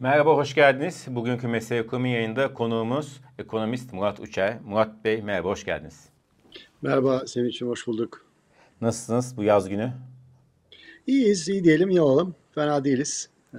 Merhaba, hoş geldiniz. Bugünkü Mesele Ekonomi yayında konuğumuz ekonomist Murat Uçer. Murat Bey merhaba, hoş geldiniz. Merhaba Sevinç'im, hoş bulduk. Nasılsınız bu yaz günü? İyiyiz, iyi diyelim, iyi olalım. Fena değiliz. Ee,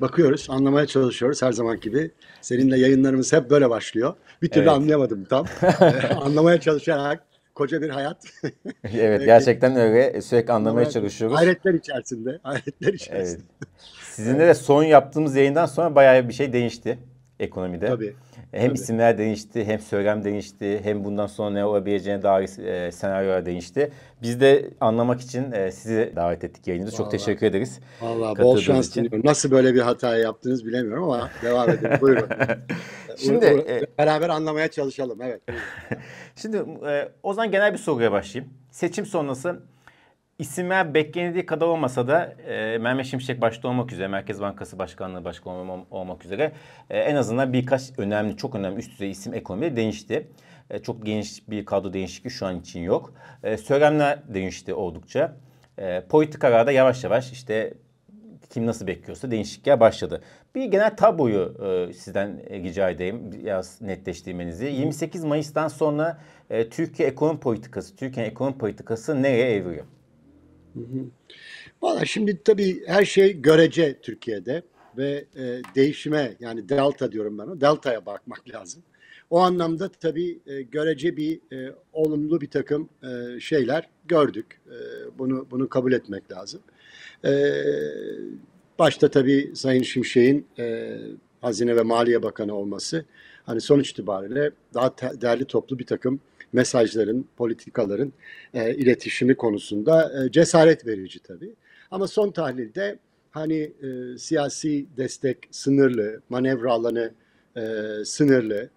bakıyoruz, anlamaya çalışıyoruz her zaman gibi. Seninle yayınlarımız hep böyle başlıyor. Bir türlü evet. anlayamadım tam. Ee, anlamaya çalışarak koca bir hayat. evet, gerçekten öyle. Sürekli anlamaya çalışıyoruz. Hayretler içerisinde, hayretler içerisinde. Evet. Sizinle de son yaptığımız yayından sonra bayağı bir şey değişti ekonomide. Tabii. Hem Tabii. isimler değişti, hem söylem değişti, hem bundan sonra ne olabileceğine dair e, senaryolar değişti. Biz de anlamak için e, sizi davet ettik yayınımıza. Çok teşekkür ederiz. Valla bol şans diliyorum. Nasıl böyle bir hata yaptınız bilemiyorum ama devam edin. Buyurun. Şimdi e, beraber anlamaya çalışalım. Evet. Şimdi e, o zaman genel bir soruya başlayayım. Seçim sonrası İsimler beklendiği kadar olmasa da e, Mehmet Şimşek başta olmak üzere, Merkez Bankası Başkanlığı Başkanı olmak üzere e, en azından birkaç önemli, çok önemli üst düzey isim ekonomide değişti. E, çok geniş bir kadro değişikliği şu an için yok. E, söylemler değişti oldukça. E, politikalarda yavaş yavaş işte kim nasıl bekliyorsa değişiklikler başladı. Bir genel tabloyu e, sizden rica edeyim biraz netleştirmenizi. 28 Mayıs'tan sonra e, Türkiye ekonomi politikası, Türkiye ekonomi politikası nereye evriliyor? Valla şimdi tabii her şey görece Türkiye'de ve e, değişime yani delta diyorum ben o deltaya bakmak lazım. O anlamda tabii e, görece bir e, olumlu bir takım e, şeyler gördük. E, bunu bunu kabul etmek lazım. E, başta tabii Sayın Şimşek'in e, Hazine ve Maliye Bakanı olması hani sonuç itibariyle daha değerli toplu bir takım mesajların, politikaların e, iletişimi konusunda e, cesaret verici tabii. Ama son tahlilde hani e, siyasi destek sınırlı, manevra alanı e, sınırlı,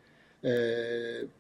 e,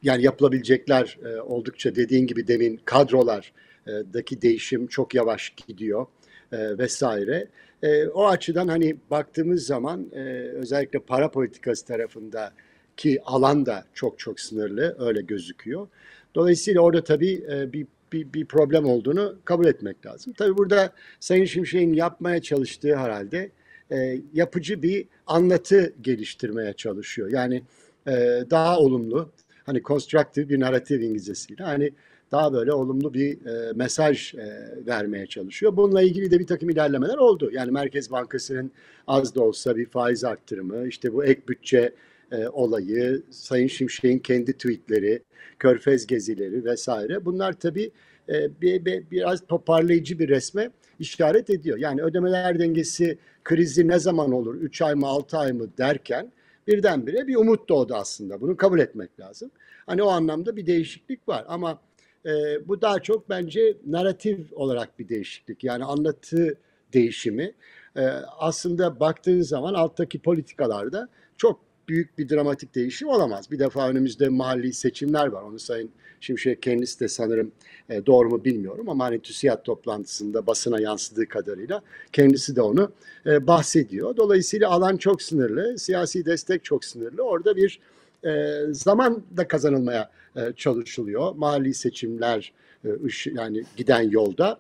yani yapılabilecekler e, oldukça dediğin gibi demin kadrolardaki değişim çok yavaş gidiyor e, vesaire. E, o açıdan hani baktığımız zaman e, özellikle para politikası tarafında ki alan da çok çok sınırlı öyle gözüküyor. Dolayısıyla orada tabii e, bir, bir, bir problem olduğunu kabul etmek lazım. Tabii burada Sayın Şimşek'in yapmaya çalıştığı herhalde e, yapıcı bir anlatı geliştirmeye çalışıyor. Yani e, daha olumlu, hani constructive bir narratif İngilizcesiyle hani daha böyle olumlu bir e, mesaj e, vermeye çalışıyor. Bununla ilgili de bir takım ilerlemeler oldu. Yani Merkez Bankası'nın az da olsa bir faiz arttırımı, işte bu ek bütçe e, olayı, Sayın Şimşek'in kendi tweetleri, körfez gezileri vesaire bunlar tabii e, bir, bir, biraz toparlayıcı bir resme işaret ediyor. Yani ödemeler dengesi krizi ne zaman olur, 3 ay mı 6 ay mı derken birdenbire bir umut doğdu aslında. Bunu kabul etmek lazım. Hani o anlamda bir değişiklik var ama e, bu daha çok bence narratif olarak bir değişiklik. Yani anlatı değişimi. E, aslında baktığın zaman alttaki politikalarda çok büyük bir dramatik değişim olamaz. Bir defa önümüzde mahalli seçimler var. Onu Sayın Şimşek kendisi de sanırım e, doğru mu bilmiyorum ama hani TÜSİAD toplantısında basına yansıdığı kadarıyla kendisi de onu e, bahsediyor. Dolayısıyla alan çok sınırlı, siyasi destek çok sınırlı. Orada bir e, zaman da kazanılmaya e, çalışılıyor. Mahalli seçimler e, yani giden yolda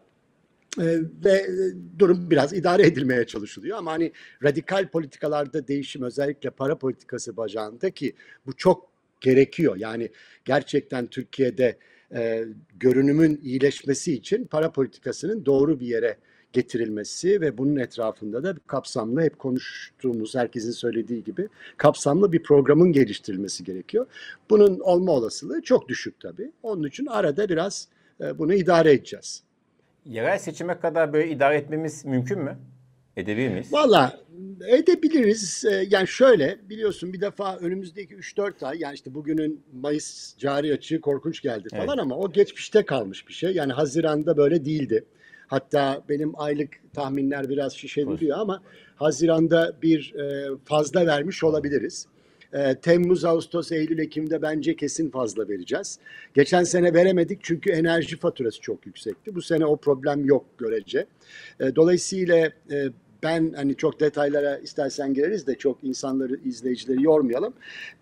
ee, ve e, durum biraz idare edilmeye çalışılıyor ama hani radikal politikalarda değişim özellikle para politikası bacağında ki bu çok gerekiyor. Yani gerçekten Türkiye'de e, görünümün iyileşmesi için para politikasının doğru bir yere getirilmesi ve bunun etrafında da kapsamlı hep konuştuğumuz herkesin söylediği gibi kapsamlı bir programın geliştirilmesi gerekiyor. Bunun olma olasılığı çok düşük tabii. Onun için arada biraz e, bunu idare edeceğiz. Yerel seçime kadar böyle idare etmemiz mümkün mü? Edebilir miyiz? Valla edebiliriz. Ee, yani şöyle biliyorsun bir defa önümüzdeki 3-4 ay yani işte bugünün Mayıs cari açığı korkunç geldi falan evet. ama o geçmişte kalmış bir şey. Yani Haziran'da böyle değildi. Hatta benim aylık tahminler biraz şişeliyor ama Haziran'da bir e, fazla vermiş olabiliriz. Ee, Temmuz, Ağustos, Eylül, Ekim'de bence kesin fazla vereceğiz. Geçen sene veremedik çünkü enerji faturası çok yüksekti. Bu sene o problem yok görece. Ee, dolayısıyla e, ben hani çok detaylara istersen gireriz de çok insanları, izleyicileri yormayalım.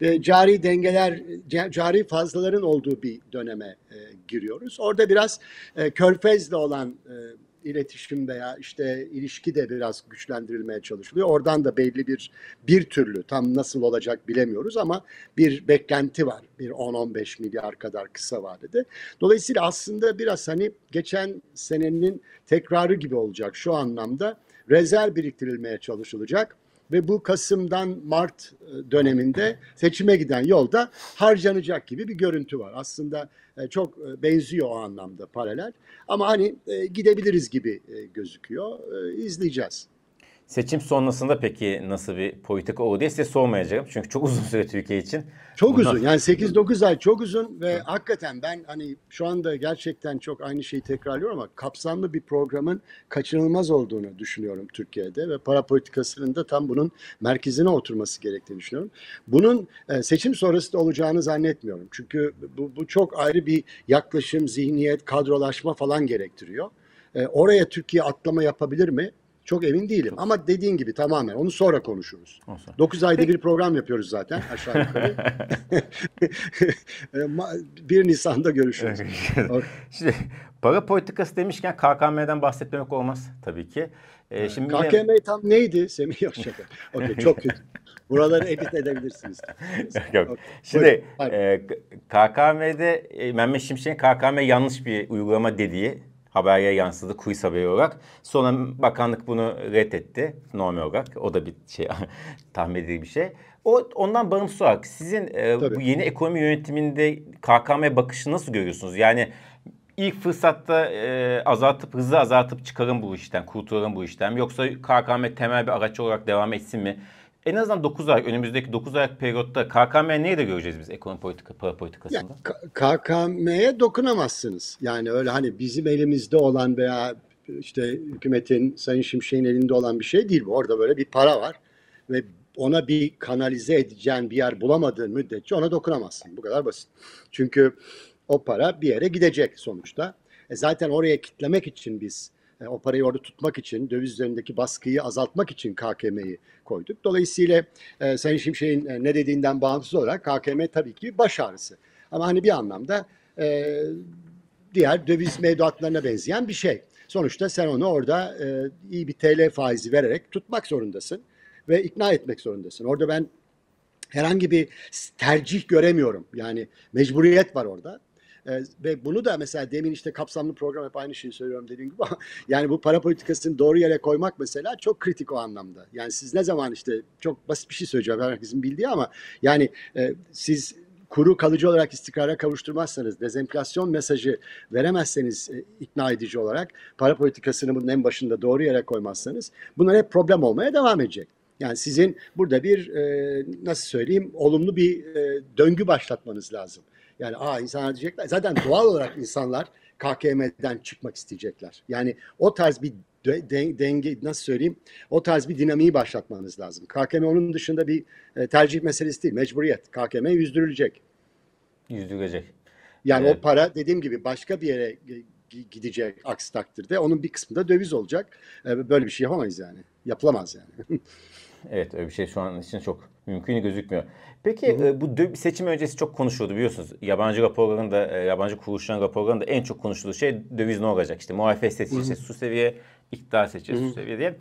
Ve cari dengeler, cari fazlaların olduğu bir döneme e, giriyoruz. Orada biraz e, körfezle olan iletişim veya işte ilişki de biraz güçlendirilmeye çalışılıyor. Oradan da belli bir bir türlü tam nasıl olacak bilemiyoruz ama bir beklenti var. Bir 10-15 milyar kadar kısa vadede. Dolayısıyla aslında biraz hani geçen senenin tekrarı gibi olacak şu anlamda rezerv biriktirilmeye çalışılacak ve bu Kasım'dan Mart e, döneminde seçime giden yolda harcanacak gibi bir görüntü var. Aslında e, çok e, benziyor o anlamda paralel. Ama hani gidebiliriz gibi gözüküyor. İzleyeceğiz. Seçim sonrasında peki nasıl bir politika olur diye size sormayacağım. Çünkü çok uzun süre Türkiye için. Çok Bundan... uzun yani 8-9 ay çok uzun ve hakikaten ben hani şu anda gerçekten çok aynı şeyi tekrarlıyorum ama kapsamlı bir programın kaçınılmaz olduğunu düşünüyorum Türkiye'de ve para politikasının da tam bunun merkezine oturması gerektiğini düşünüyorum. Bunun e, seçim sonrası da olacağını zannetmiyorum. Çünkü bu, bu çok ayrı bir yaklaşım, zihniyet, kadrolaşma falan gerektiriyor. E, oraya Türkiye atlama yapabilir mi? Çok emin değilim ama dediğin gibi tamamen onu sonra konuşuruz. Olsun. 9 ayda bir program yapıyoruz zaten aşağı yukarı. 1 Nisan'da görüşürüz. Şimdi para politikası demişken KKM'den bahsetmemek olmaz tabii ki. Ee, şimdi KKM de... tam neydi Semih yok şaka. Okay, çok kötü. Buraları edit edebilirsiniz. yok. Okay. Şimdi e, KKM'de e, Mehmet Şimşek'in KKM yanlış bir uygulama dediği haberye yansıdı kuis haberi olarak. Sonra bakanlık bunu reddetti normal olarak. O da bir şey tahmin edilir bir şey. O ondan bağımsız olarak sizin e, bu yeni ekonomi yönetiminde KKM bakışı nasıl görüyorsunuz? Yani ilk fırsatta e, azaltıp hızlı azaltıp çıkarın bu işten, kurtulalım bu işten yoksa KKM temel bir araç olarak devam etsin mi? En azından 9 ay önümüzdeki 9 ay periyotta KKM neyi de göreceğiz biz ekonomi politika para politikasında? KKM'ye dokunamazsınız. Yani öyle hani bizim elimizde olan veya işte hükümetin Sayın Şimşek'in elinde olan bir şey değil bu. Orada böyle bir para var ve ona bir kanalize edeceğin bir yer bulamadığın müddetçe ona dokunamazsın. Bu kadar basit. Çünkü o para bir yere gidecek sonuçta. E zaten oraya kitlemek için biz e, o parayı orada tutmak için, döviz üzerindeki baskıyı azaltmak için KKM'yi koyduk. Dolayısıyla e, Sayın Şimşek'in e, ne dediğinden bağımsız olarak KKM tabii ki baş ağrısı. Ama hani bir anlamda e, diğer döviz mevduatlarına benzeyen bir şey. Sonuçta sen onu orada e, iyi bir TL faizi vererek tutmak zorundasın ve ikna etmek zorundasın. Orada ben herhangi bir tercih göremiyorum. Yani mecburiyet var orada. E, ve bunu da mesela demin işte kapsamlı program hep aynı şeyi söylüyorum dediğim gibi yani bu para politikasını doğru yere koymak mesela çok kritik o anlamda. Yani siz ne zaman işte çok basit bir şey söyleyeceğim herkesin bildiği ama yani e, siz kuru kalıcı olarak istikrara kavuşturmazsanız, dezenflasyon mesajı veremezseniz e, ikna edici olarak para politikasını bunun en başında doğru yere koymazsanız bunlar hep problem olmaya devam edecek. Yani sizin burada bir e, nasıl söyleyeyim olumlu bir e, döngü başlatmanız lazım. Yani aa insanlar diyecekler. Zaten doğal olarak insanlar KKM'den çıkmak isteyecekler. Yani o tarz bir de, denge nasıl söyleyeyim o tarz bir dinamiği başlatmanız lazım. KKM onun dışında bir e, tercih meselesi değil. Mecburiyet. KKM yüzdürülecek. Yüzdürülecek. Yani evet. o para dediğim gibi başka bir yere gidecek aksi takdirde. Onun bir kısmı da döviz olacak. E, böyle bir şey yapamayız yani. Yapılamaz yani. evet öyle bir şey şu an için çok mümkün gözükmüyor. Peki hı hı. E, bu seçim öncesi çok konuşuldu biliyorsunuz. Yabancı raporlarında, e, yabancı kuruluşların raporlarında en çok konuşulduğu şey döviz ne olacak? İşte muhalefet seçilse su seviye, iktidar seçilse su seviye diye.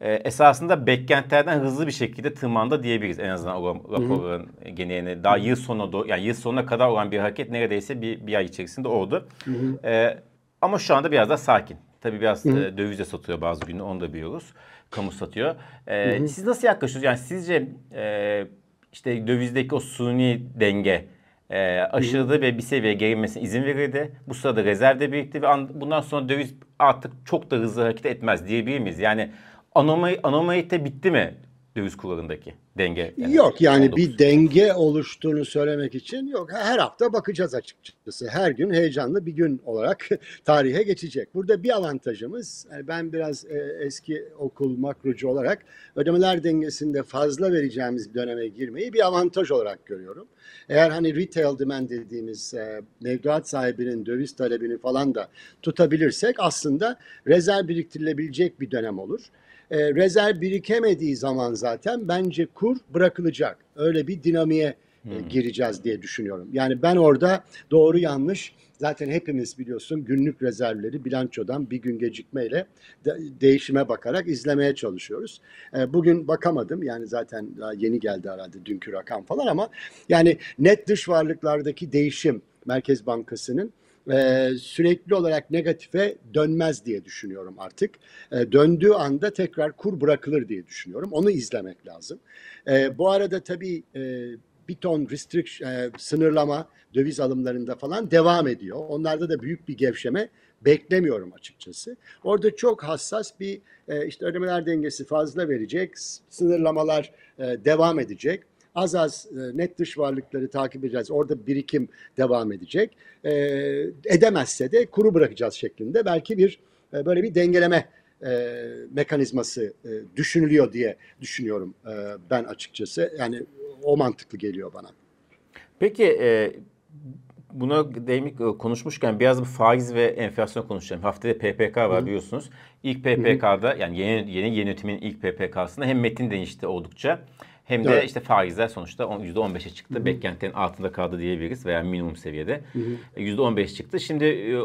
E, esasında beklentilerden hızlı bir şekilde tırmandı diyebiliriz en azından o raporların geneline. Daha yıl sonuna doğru, yani yıl sonuna kadar olan bir hareket neredeyse bir, bir ay içerisinde oldu. Hı hı. E, ama şu anda biraz daha sakin. Tabii biraz hı hı. dövize satıyor bazı günü onu da biliyoruz. Kamu satıyor. E, hı hı. Siz nasıl yaklaşıyorsunuz? Yani sizce e, işte dövizdeki o suni denge e, aşırıda ve bir seviyeye gerilmesine izin verildi. Bu sırada rezerv de birikti ve an, bundan sonra döviz artık çok da hızlı hareket etmez diyebilir miyiz? Yani anomali, anomalite bitti mi döviz kurlarındaki denge? Yani yok yani 19. bir denge oluştuğunu söylemek için yok. Her hafta bakacağız açıkçası. Her gün heyecanlı bir gün olarak tarihe geçecek. Burada bir avantajımız yani ben biraz e, eski okul makrocu olarak ödemeler dengesinde fazla vereceğimiz bir döneme girmeyi bir avantaj olarak görüyorum. Eğer hani retail demand dediğimiz e, mevduat sahibinin döviz talebini falan da tutabilirsek aslında rezerv biriktirilebilecek bir dönem olur e, rezerv birikemediği zaman zaten bence kur bırakılacak. Öyle bir dinamiğe hmm. gireceğiz diye düşünüyorum. Yani ben orada doğru yanlış zaten hepimiz biliyorsun günlük rezervleri bilançodan bir gün gecikmeyle de, değişime bakarak izlemeye çalışıyoruz. E, bugün bakamadım yani zaten daha yeni geldi herhalde dünkü rakam falan ama yani net dış varlıklardaki değişim Merkez Bankası'nın e, sürekli olarak negatife dönmez diye düşünüyorum artık. E, döndüğü anda tekrar kur bırakılır diye düşünüyorum. Onu izlemek lazım. E, bu arada tabii e, bir ton restriction, e, sınırlama döviz alımlarında falan devam ediyor. Onlarda da büyük bir gevşeme beklemiyorum açıkçası. Orada çok hassas bir e, işte ödemeler dengesi fazla verecek, sınırlamalar e, devam edecek az az e, net dış varlıkları takip edeceğiz. Orada birikim devam edecek. E, edemezse de kuru bırakacağız şeklinde belki bir e, böyle bir dengeleme e, mekanizması e, düşünülüyor diye düşünüyorum e, ben açıkçası. Yani o mantıklı geliyor bana. Peki e, buna değinmek e, konuşmuşken biraz bu faiz ve enflasyon konuşacağım. Haftaya PPK var Hı. biliyorsunuz. İlk PPK'da yani yeni yeni yönetimin ilk PPK'sında hem metin değişti oldukça hem de evet. işte faizler sonuçta %15'e çıktı. Hı-hı. Altında kaldı diyebiliriz veya minimum seviyede. Hı-hı. %15 çıktı. Şimdi e,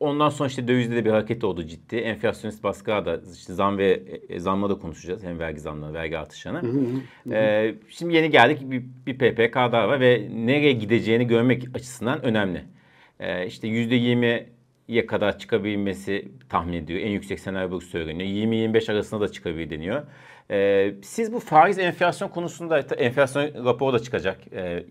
ondan sonra işte dövizde de bir hareket oldu ciddi. Enflasyonist baskıya da işte zam ve e, zamla da konuşacağız. Hem vergi zamlarını, vergi artışını. Hı hı. Ee, şimdi yeni geldik bir, bir PPK daha var ve nereye gideceğini görmek açısından önemli. Ee, işte %20'ye kadar çıkabilmesi tahmin ediyor. En yüksek senaryo bu söyleniyor. 20-25 arasında da çıkabilir deniyor. Ee, siz bu faiz enflasyon konusunda enflasyon raporu da çıkacak. Ee,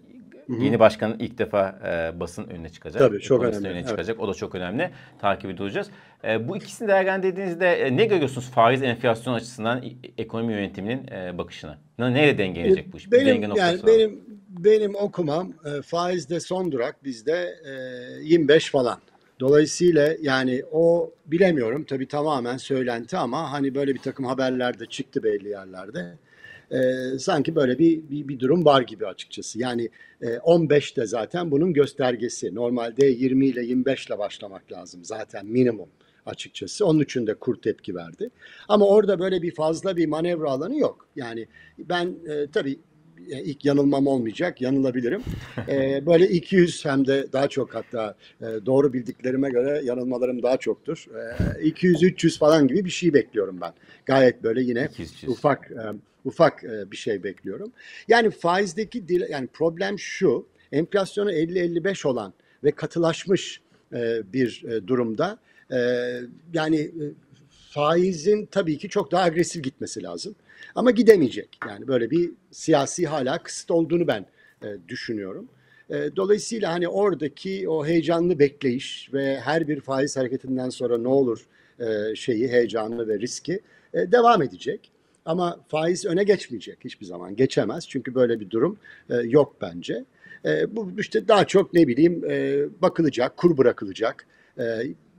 Hı-hı. Yeni başkanın ilk defa e, basın önüne çıkacak. Tabii çok önemli. önüne çıkacak. Evet. O da çok önemli. Takip ediyoruz. E, bu ikisini değerlendirdiğinizde e, ne görüyorsunuz faiz enflasyon açısından ekonomi yönetiminin e, bakışına? Nereye dengelenecek bu iş? Benim, denge yani benim benim okumam e, faizde son durak bizde e, 25 falan. Dolayısıyla yani o bilemiyorum tabii tamamen söylenti ama hani böyle bir takım haberlerde çıktı belli yerlerde. Ee, sanki böyle bir, bir, bir durum var gibi açıkçası. Yani e, 15 de zaten bunun göstergesi. Normalde 20 ile 25 ile başlamak lazım zaten minimum açıkçası. Onun için de kur tepki verdi. Ama orada böyle bir fazla bir manevra alanı yok. Yani ben e, tabii ilk yanılmam olmayacak, yanılabilirim. E, böyle 200 hem de daha çok hatta e, doğru bildiklerime göre yanılmalarım daha çoktur. E, 200-300 falan gibi bir şey bekliyorum ben. Gayet böyle yine 200. ufak e, ufak e, bir şey bekliyorum. Yani faizdeki dil, yani problem şu, enflasyonu 50-55 olan ve katılaşmış e, bir e, durumda e, yani e, faizin tabii ki çok daha agresif gitmesi lazım. Ama gidemeyecek. Yani böyle bir siyasi hala kısıt olduğunu ben e, düşünüyorum. E, dolayısıyla hani oradaki o heyecanlı bekleyiş ve her bir faiz hareketinden sonra ne olur e, şeyi, heyecanlı ve riski e, devam edecek. Ama faiz öne geçmeyecek hiçbir zaman. Geçemez çünkü böyle bir durum e, yok bence. E, bu işte daha çok ne bileyim e, bakılacak, kur bırakılacak. E,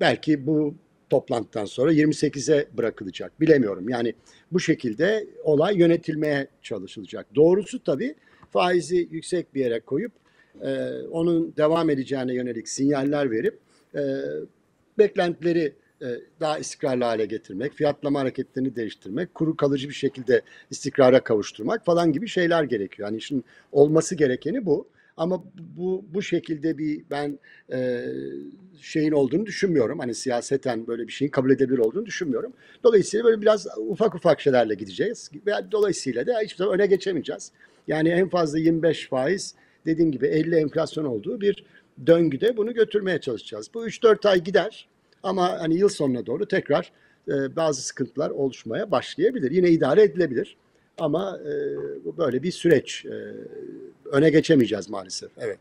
belki bu toplantıdan sonra 28'e bırakılacak. Bilemiyorum. Yani bu şekilde olay yönetilmeye çalışılacak. Doğrusu tabii faizi yüksek bir yere koyup e, onun devam edeceğine yönelik sinyaller verip e, beklentileri e, daha istikrarlı hale getirmek, fiyatlama hareketlerini değiştirmek, kuru kalıcı bir şekilde istikrara kavuşturmak falan gibi şeyler gerekiyor. Yani işin olması gerekeni bu. Ama bu bu şekilde bir ben e, şeyin olduğunu düşünmüyorum. Hani siyaseten böyle bir şeyin kabul edebilir olduğunu düşünmüyorum. Dolayısıyla böyle biraz ufak ufak şeylerle gideceğiz. Ve dolayısıyla da hiçbir zaman öne geçemeyeceğiz. Yani en fazla 25 faiz dediğim gibi 50 enflasyon olduğu bir döngüde bunu götürmeye çalışacağız. Bu 3-4 ay gider ama hani yıl sonuna doğru tekrar e, bazı sıkıntılar oluşmaya başlayabilir. Yine idare edilebilir. Ama e, bu böyle bir süreç. E, öne geçemeyeceğiz maalesef. Evet.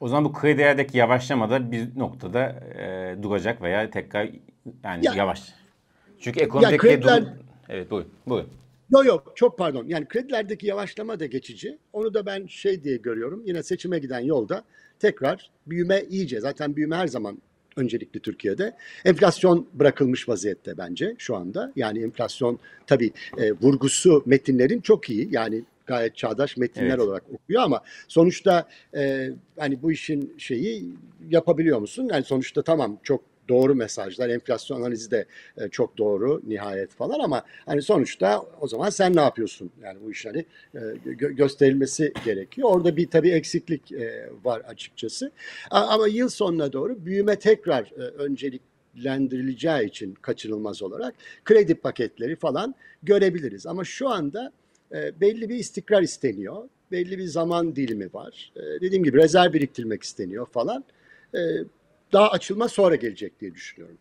O zaman bu kredilerdeki yavaşlama da bir noktada e, duracak veya tekrar yani ya, yavaş. Çünkü ekonomideki krediler... durum... Evet buyurun. buyurun. Yok yok çok pardon. Yani kredilerdeki yavaşlama da geçici. Onu da ben şey diye görüyorum. Yine seçime giden yolda tekrar büyüme iyice. Zaten büyüme her zaman öncelikli Türkiye'de. Enflasyon bırakılmış vaziyette bence şu anda. Yani enflasyon tabii e, vurgusu metinlerin çok iyi. Yani gayet çağdaş metinler evet. olarak okuyor ama sonuçta e, hani bu işin şeyi yapabiliyor musun? Yani sonuçta tamam çok doğru mesajlar. Enflasyon analizi de e, çok doğru nihayet falan ama hani sonuçta o zaman sen ne yapıyorsun? Yani bu iş hani e, gö- gösterilmesi gerekiyor. Orada bir tabii eksiklik e, var açıkçası. A- ama yıl sonuna doğru büyüme tekrar e, önceliklendirileceği için kaçınılmaz olarak kredi paketleri falan görebiliriz. Ama şu anda e, belli bir istikrar isteniyor. Belli bir zaman dilimi var. E, dediğim gibi rezerv biriktirmek isteniyor falan. E, daha açılma sonra gelecek diye düşünüyorum.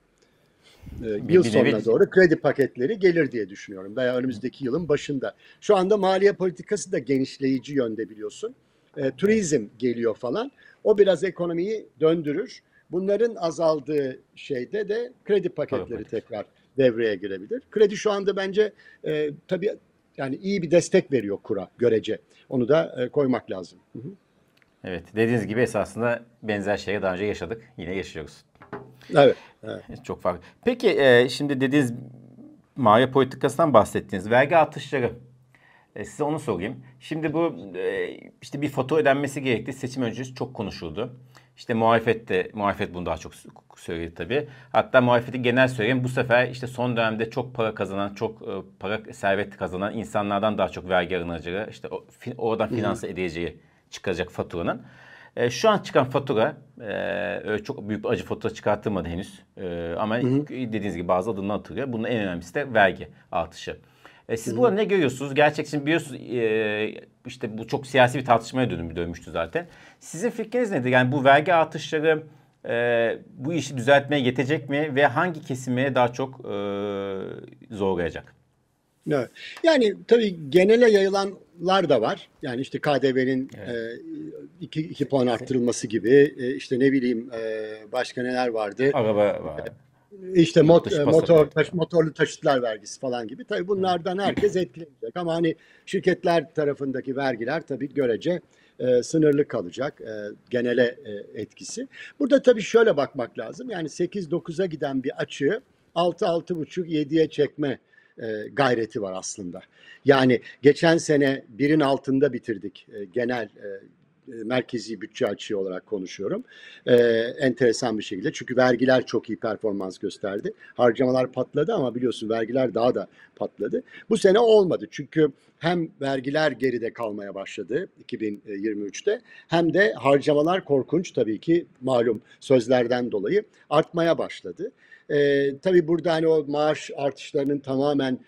E, Bir- yıl sonuna doğru kredi paketleri gelir diye düşünüyorum. Veya önümüzdeki yılın başında. Şu anda maliye politikası da genişleyici yönde biliyorsun. E, turizm geliyor falan. O biraz ekonomiyi döndürür. Bunların azaldığı şeyde de kredi paketleri tekrar devreye girebilir. Kredi şu anda bence e, tabii yani iyi bir destek veriyor kura görece. Onu da e, koymak lazım. Hı hı. Evet dediğiniz gibi esasında benzer şeye daha önce yaşadık. Yine yaşıyoruz. Evet. evet. Çok farklı. Peki e, şimdi dediğiniz maliye politikasından bahsettiniz. Vergi artışları. E, size onu sorayım. Şimdi bu e, işte bir foto ödenmesi gerekti. Seçim öncesi çok konuşuldu. İşte muhalefet de, muhalefet bunu daha çok söyledi tabii. Hatta muhalefeti genel söyleyeyim. Bu sefer işte son dönemde çok para kazanan, çok e, para servet kazanan insanlardan daha çok vergi alınacağı, işte o, oradan finanse edileceği çıkacak faturanın. E, şu an çıkan fatura e, çok büyük bir acı fatura çıkartılmadı henüz. E, ama dediğiniz gibi bazı adımlar atılıyor. Bunun en önemlisi de vergi artışı. E, siz burada ne görüyorsunuz? Gerçekten biliyorsunuz e, işte bu çok siyasi bir tartışmaya dönüm, dönmüştü zaten. Sizin fikriniz nedir? Yani bu vergi artışları e, bu işi düzeltmeye yetecek mi ve hangi kesime daha çok e, zorlayacak? Evet. Yani tabii genele yayılanlar da var. Yani işte KDV'nin e, iki, iki puan arttırılması gibi e, işte ne bileyim e, başka neler vardı. Araba var. İşte mot, e, motor taş- motorlu taşıtlar vergisi falan gibi. Tabii bunlardan herkes etkilenecek ama hani şirketler tarafındaki vergiler tabii görece e, sınırlı kalacak e, genele e, etkisi. Burada tabii şöyle bakmak lazım. Yani 8-9'a giden bir açığı 6-6,5-7'ye çekme e, gayreti var aslında. Yani geçen sene birin altında bitirdik e, genel e, merkezi bütçe açığı olarak konuşuyorum. E, enteresan bir şekilde. Çünkü vergiler çok iyi performans gösterdi. Harcamalar patladı ama biliyorsun vergiler daha da patladı. Bu sene olmadı. Çünkü hem vergiler geride kalmaya başladı 2023'te hem de harcamalar korkunç tabii ki malum sözlerden dolayı artmaya başladı. E, tabii burada hani o maaş artışlarının tamamen e,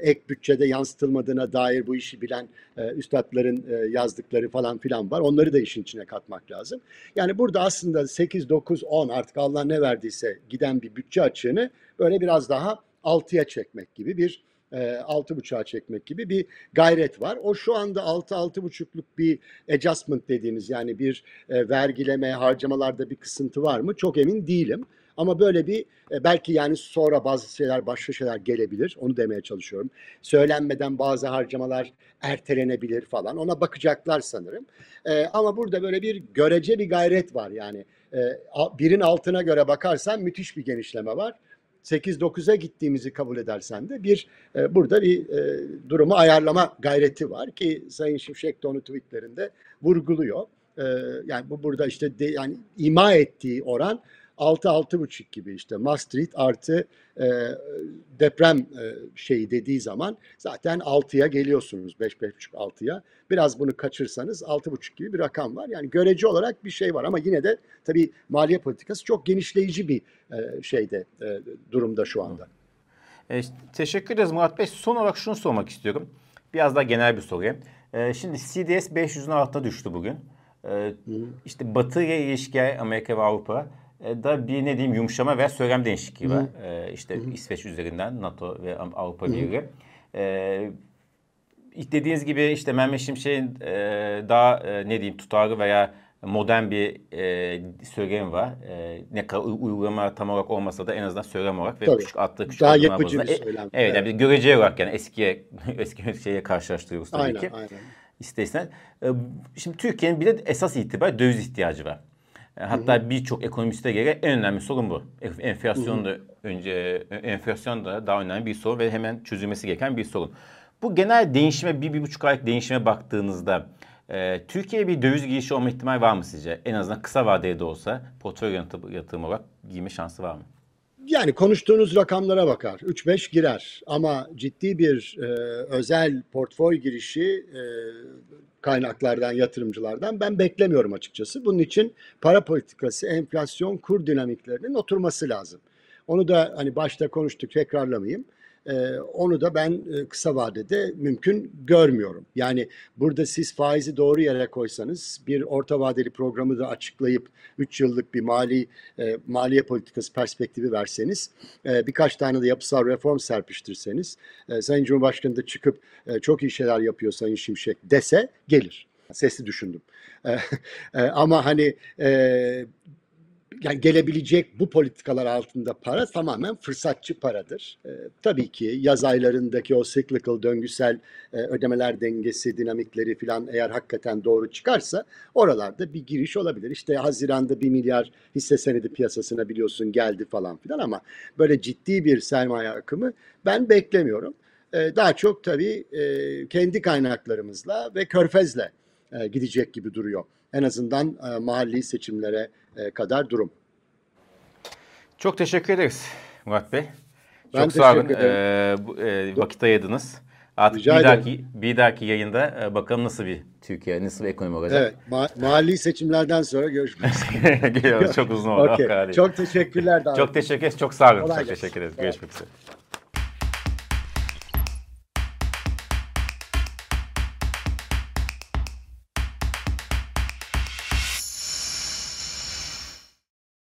ek bütçede yansıtılmadığına dair bu işi bilen e, üstadların e, yazdıkları falan filan var. Onları da işin içine katmak lazım. Yani burada aslında 8, 9, 10 artık Allah ne verdiyse giden bir bütçe açığını böyle biraz daha 6'ya çekmek gibi bir e, 6.5'a çekmek gibi bir gayret var. O şu anda 6-6.5'luk bir adjustment dediğimiz yani bir e, vergileme, harcamalarda bir kısıntı var mı? Çok emin değilim. Ama böyle bir e, belki yani sonra bazı şeyler başka şeyler gelebilir. Onu demeye çalışıyorum. Söylenmeden bazı harcamalar ertelenebilir falan. Ona bakacaklar sanırım. E, ama burada böyle bir görece bir gayret var yani. E, birin altına göre bakarsan müthiş bir genişleme var. 8-9'a gittiğimizi kabul edersen de bir e, burada bir e, durumu ayarlama gayreti var ki Sayın Şimşek de onu tweetlerinde vurguluyor. E, yani bu burada işte de, yani ima ettiği oran 6-6,5 gibi işte Maastricht artı e, deprem e, şeyi dediği zaman zaten 6'ya geliyorsunuz 5-5,5-6'ya. Biraz bunu kaçırsanız 6,5 gibi bir rakam var. Yani görece olarak bir şey var ama yine de tabii maliye politikası çok genişleyici bir e, şeyde e, durumda şu anda. E, teşekkür ederiz Murat Bey. Son olarak şunu sormak istiyorum. Biraz daha genel bir soru. E, şimdi CDS 500'ün altına düştü bugün. E, işte Batı ile ilişki Amerika ve Avrupa da bir ne diyeyim yumuşama ve söylem değişikliği var. E, işte İsveç üzerinden NATO ve Avrupa Birliği. E, dediğiniz gibi işte Mehmet Şimşek'in e, daha e, ne diyeyim tutarlı veya modern bir e, söylemi var. E, ne kadar uygulama tam olarak olmasa da en azından söylem olarak ve Tabii. küçük attığı küçük Daha yapıcı bazında. bir söylem. E, evet, yani bir göreceli olarak yani eskiye eski şeye karşılaştırıyoruz tabii Aynen, ki. aynen. İster istemez. E, Şimdi Türkiye'nin bir de esas itibar döviz ihtiyacı var. E, Hatta birçok ekonomiste göre en önemli sorun bu. E- Enflasyon da önce e, enflasyon da daha önemli bir sorun ve hemen çözülmesi gereken bir sorun. Bu genel değişime bir, bir buçuk aylık değişime baktığınızda Ee, Türkiye'ye bir döviz girişi olma ihtimali var mı sizce? En azından kısa vadede de olsa portföy yatırım olarak girme şansı var mı? Yani konuştuğunuz rakamlara bakar. 3-5 girer ama ciddi bir e, özel portföy girişi e, kaynaklardan, yatırımcılardan ben beklemiyorum açıkçası. Bunun için para politikası, enflasyon, kur dinamiklerinin oturması lazım. Onu da hani başta konuştuk tekrarlamayayım. Ee, onu da ben e, kısa vadede mümkün görmüyorum. Yani burada siz faizi doğru yere koysanız bir orta vadeli programı da açıklayıp 3 yıllık bir mali e, maliye politikası perspektifi verseniz e, birkaç tane de yapısal reform serpiştirseniz e, Sayın Cumhurbaşkanı da çıkıp çok iyi şeyler yapıyor Sayın Şimşek dese gelir. Sesli düşündüm. Ama hani yani gelebilecek bu politikalar altında para tamamen fırsatçı paradır. E, tabii ki yaz aylarındaki o cyclical döngüsel e, ödemeler dengesi dinamikleri falan eğer hakikaten doğru çıkarsa oralarda bir giriş olabilir. İşte Haziran'da bir milyar hisse senedi piyasasına biliyorsun geldi falan filan ama böyle ciddi bir sermaye akımı ben beklemiyorum. E, daha çok tabii e, kendi kaynaklarımızla ve körfezle e, gidecek gibi duruyor. En azından e, mahalli seçimlere e, kadar durum. Çok teşekkür ederiz Murat Bey. Ben Çok sağ olun. ederim. Bu, e, vakit ayırdınız. Artık Rica bir ederim. dahaki bir dahaki yayında e, bakalım nasıl bir Türkiye, nasıl bir ekonomi olacak. Evet, ma- mahalli seçimlerden sonra görüşmek üzere. Çok uzun oldu. Hakikaten. Çok teşekkürler. çok teşekkür ederiz. Çok sağ olun. Kolay Çok gelsin. teşekkür ederiz. Görüşmek üzere.